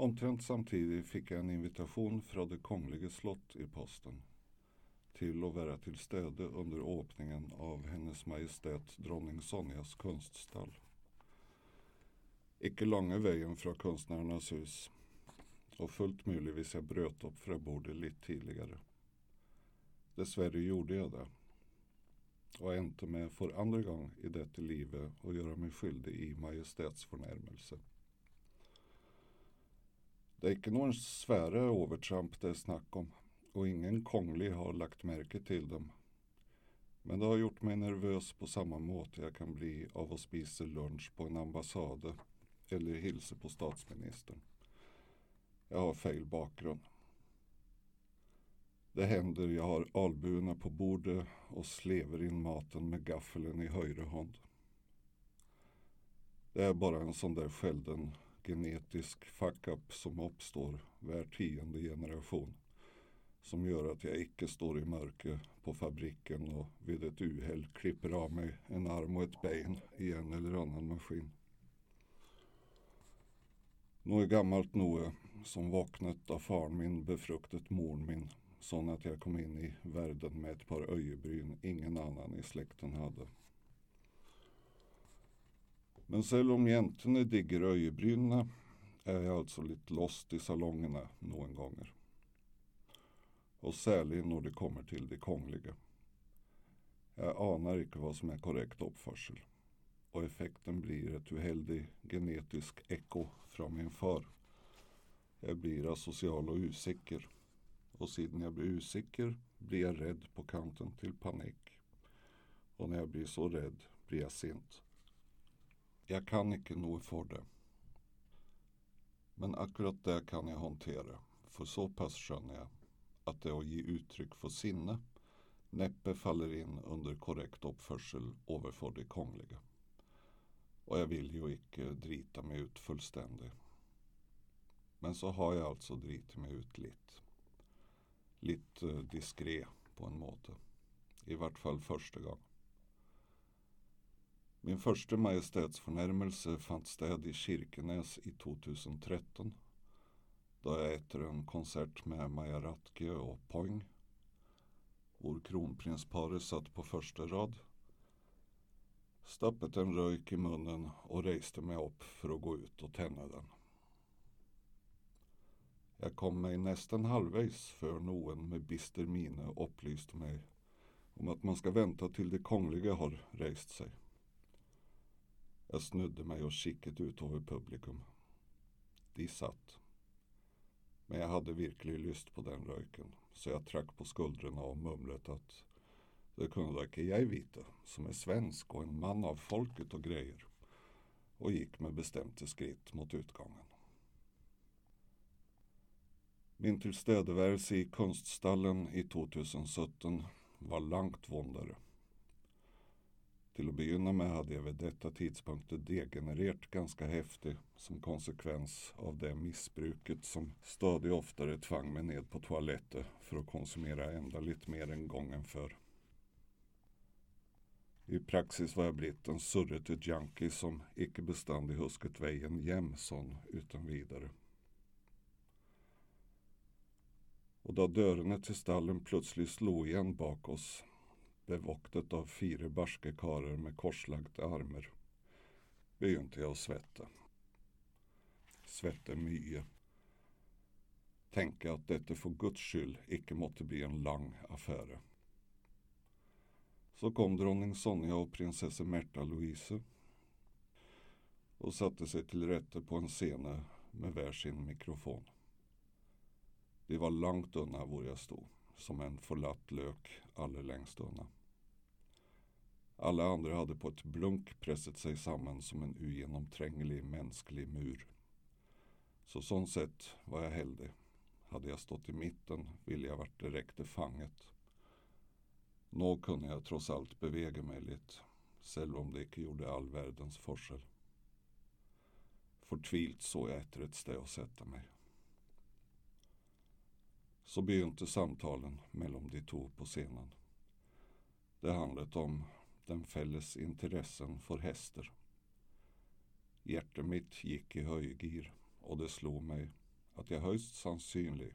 Omtrent samtidigt fick jag en invitation från det kongelige slott i posten till att vara till stede under öppningen av Hennes Majestät Dronning Sonjas konststall. Icke långa vägen från Konstnärernas hus och fullt möjligtvis jag bröt upp från bordet lite tidigare. Dessvärre gjorde jag det och inte med för andra gång i detta livet att göra mig skyldig i majestätsförnärmelse. Det är inte någon sväre övertramp det är snack om och ingen konglig har lagt märke till dem. Men det har gjort mig nervös på samma måte jag kan bli av att spisa lunch på en ambassade eller hilsa på statsministern. Jag har fel bakgrund. Det händer jag har albuerna på bordet och slever in maten med gaffeln i höjre hand. Det är bara en sån där skälden genetisk fuck-up som uppstår var tionde generation som gör att jag icke står i mörker på fabriken och vid ett uhäll klipper av mig en arm och ett ben i en eller annan maskin. Något är gammalt Noe som vaknat av far min befruktat mor min sån att jag kom in i världen med ett par öjebryn ingen annan i släkten hade. Men selv om jentene digger øyebrynene, är jag alltså lite lost i salongerna noen ganger. Och særlig när det kommer till de kongelige. Jag anar ikke vad som är korrekt uppförsel. Och effekten blir ett uheldig genetisk eko från min far. Jag blir asocial och usikker. Och siden jag blir usikker blir jag rädd på kanten till panik. Och när jag blir så rädd blir jag sint. Jag kan ikke nog for det. Men akkurat det kan jag hantera. För så pass skönner jag att det å gi uttryck for sinne näppe faller in under korrekt uppförsel overfor det kongelige. Och jag vill jo icke drita mig ut fullstendig. Men så har jag alltså dritit mig ut lite. Lite eh, diskré, diskret på en måte. I vart fall første gången. Min första majestätsförnärmelse fann sted i Kirkenes i 2013 då jag efter en konsert med Maja Ratke och Poing vår kronprinsparet satt på första rad stappet en rök i munnen och reste mig upp för att gå ut och tända den. Jag kom mig nästan halvvägs för någon med bister mine upplyste mig om att man ska vänta till det kongliga har rest sig. Jag snudde mig och kikade ut över publikum. De satt. Men jag hade verkligen lust på den röken så jag track på skuldrorna och mumlade att det kunde inte jag veta som är svensk och en man av folket och grejer och gick med bestämda skritt mot utgången. Min tillstedevärelse i Konststallen i 2017 var långt vondare. Till att begynna med hade jag vid detta tidspunkt degenererat ganska häftigt som konsekvens av det missbruket som stadigt oftare tvang mig ned på toaletten för att konsumera ända lite mer än gången för. I praxis var jag blivit en surrete junkie som icke beständig husket vägen jämson sån utan vidare. Och då dörren till stallen plötsligt slog igen bak oss bevoktet av fyra barske karer med korslagda armar, begynte jag att svetta. Svette mye. Tänka att detta för Guds skull icke måtte bli en lång affär. Så kom dronning Sonja och prinsessa Märta Louise och satte sig till rätte på en scene med var sin mikrofon. De var långt unna var jag stod, som en förlatt lök allra längst unna. Alla andra hade på ett blunk pressat sig samman som en ogenomtränglig mänsklig mur. Så sån sett var jag heldig. Hade jag stått i mitten ville jag varit direkt fanget. Nå kunde jag trots allt bevega mig lite, själv om det inte gjorde all världens forsel. Fortvilt såg jag efter ett ställe att sätta mig. Så begynte samtalen mellan de två på scenen. Det handlade om den fälles intressen för hästar. Hjärtat mitt gick i höjgir och det slog mig att jag högst sannsynlig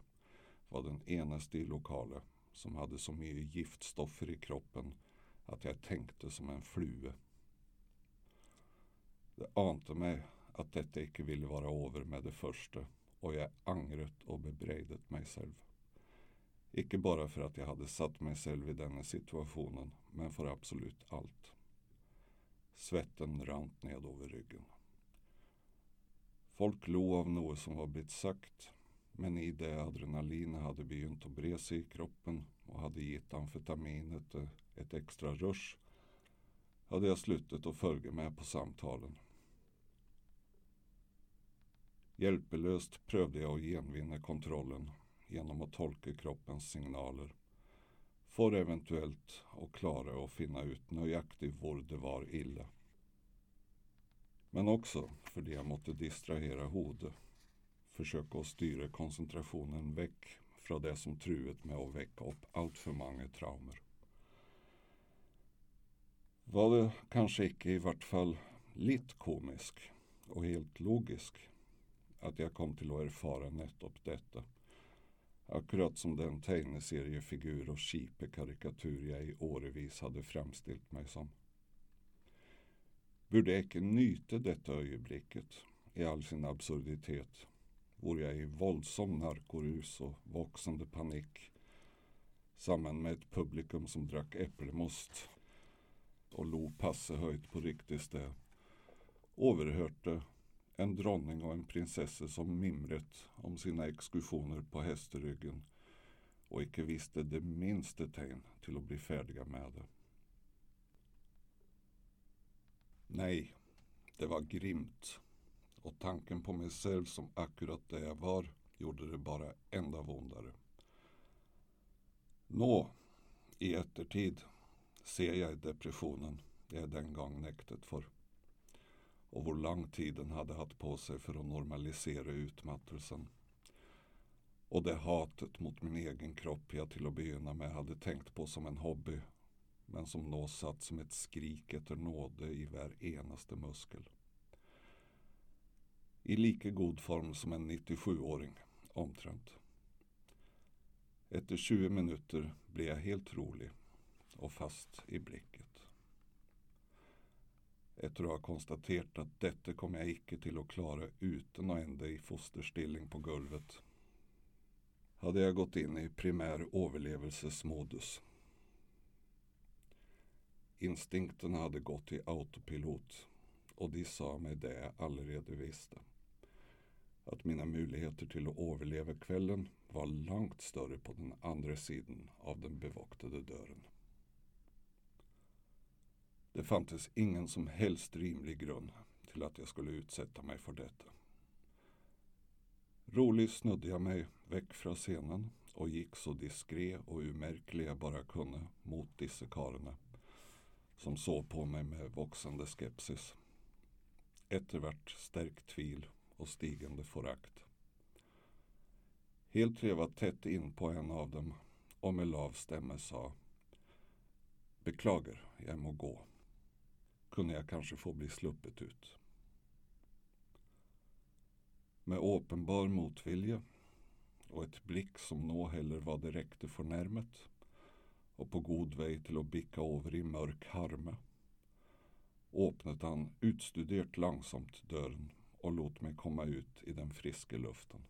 var den eneste i lokalet som hade så mycket giftstoffer i kroppen att jag tänkte som en flue. Det ante mig att detta icke ville vara över med det första och jag angret och bebreidet mig själv. Icke bara för att jag hade satt mig själv i denna situationen, men för absolut allt. Svetten rant ned över ryggen. Folk lo av något som var blivit sagt, men i det adrenalinet hade begynt att bre sig i kroppen och hade gett amfetaminet ett extra rush hade jag slutat att följa med på samtalen. Hjälpelöst prövade jag att genvinna kontrollen genom att tolka kroppens signaler får eventuellt och klara att finna ut nöjaktigt var det var illa. Men också för det jag måtte distrahera hodet, försöka att styra koncentrationen väck från det som truet med att väcka upp allt för många traumer. Var det kanske icke i vart fall lite komisk och helt logisk att jag kom till att erfara nettopp detta. Akkurat som den tegneseriefigur och karikatyr jag i årevis hade framställt mig som. Burde jag icke nyte detta ögonblicket i all sin absurditet vore jag i våldsam narkorus och växande panik samman med ett publikum som drack äppelmost och lo passehöjt på riktigt sted överhörte en dronning och en prinsessa som mimret om sina exkursioner på hästryggen och icke visste det minsta tecken till att bli färdiga med det. Nej, det var grymt och tanken på mig själv som akkurat det jag var gjorde det bara ända vondare. Nå, i eftertid ser jag depressionen jag den gång näktet för och hur lång tid den hade haft på sig för att normalisera utmattelsen. Och det hatet mot min egen kropp jag till att börja med hade tänkt på som en hobby men som nå satt som ett skrik efter nåde i var enaste muskel. I lika god form som en 97-åring, omtrent. Efter 20 minuter blev jag helt rolig och fast i blick. Efter att ha konstaterat att detta kom jag icke till att klara utan att ända i fosterstilling på golvet hade jag gått in i primär överlevelsesmodus. Instinkten hade gått i autopilot och de sa mig det jag allerede visste. Att mina möjligheter till att överleva kvällen var långt större på den andra sidan av den bevaktade dörren. Det fanns ingen som helst rimlig grund till att jag skulle utsätta mig för detta. Rolig snudde jag mig väck från scenen och gick så diskret och umärklig jag bara kunde mot dissekarerna som såg på mig med växande skepsis. Eftervart stärkt tvil och stigande förakt. Helt trevat tätt in på en av dem och med lav stämme sa Beklagar, jag må gå kunde jag kanske få bli sluppet ut. Med uppenbar motvilja och ett blick som nå heller var direkt förnärmet och på god väg till att bicka över i mörk harme öppnade han utstuderat långsamt dörren och låt mig komma ut i den friska luften.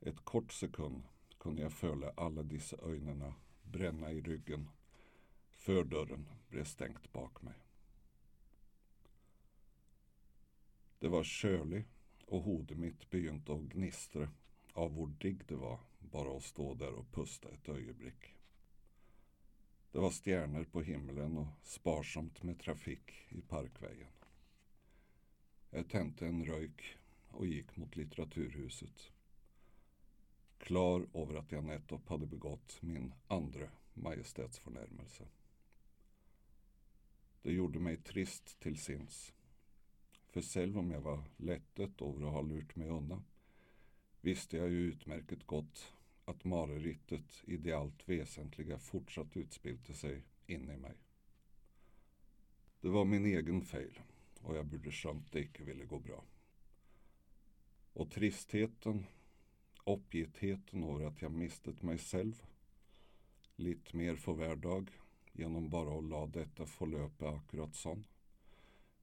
Ett kort sekund kunde jag följa alla dessa ögonen bränna i ryggen Fördörren blev stängt bak mig. Det var kölig och hodet mitt begynte att gnistra av hur digg det var bara att stå där och pusta ett ögonblick. Det var stjärnor på himlen och sparsamt med trafik i parkvägen. Jag tände en röjk och gick mot litteraturhuset. Klar över att jag nettopp hade begått min andra majestätsförnärmelse. Det gjorde mig trist till sinns. För själv om jag var lättet över att ha lurt mig undan visste jag ju utmärket gott att marerittet i det allt väsentliga fortsatt utspelte sig inne i mig. Det var min egen fel och jag borde skönt det icke ville gå bra. Och tristheten, oppgittheten över att jag mistet mig själv, lite mer för hver dag, genom bara å la dette forløpe akkurat sånn.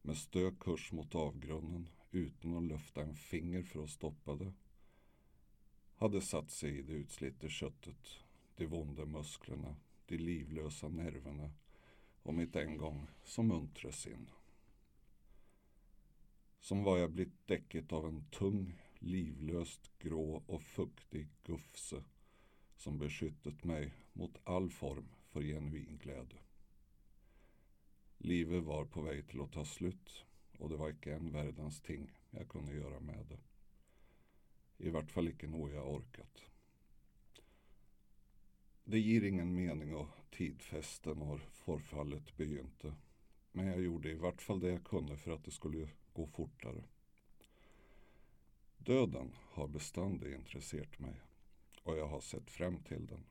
Med stø kurs mot avgrunnen, uten å løfte en finger för att stoppa det. hade satt sig i det utslitte köttet, de vonda musklerna, de livlösa nerverna och mitt en gång så muntre sinn. Som var jag blitt däcket av en tung, livlöst grå och fuktig gufse som beskyttet mig mot all form för genuin glädje. Livet var på väg till att ta slut och det var icke en världens ting jag kunde göra med det. I vart fall icke något jag orkat. Det ger ingen mening och tidfesten når förfallet begynte, men jag gjorde i vart fall det jag kunde för att det skulle gå fortare. Döden har beständigt intresserat mig och jag har sett fram till den,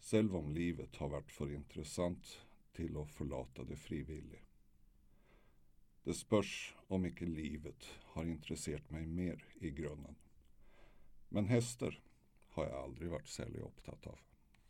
själv om livet har varit för intressant till att förlata det frivilligt. Det spörs om icke livet har intresserat mig mer i grunden. Men hästar har jag aldrig varit särskilt upptatt av.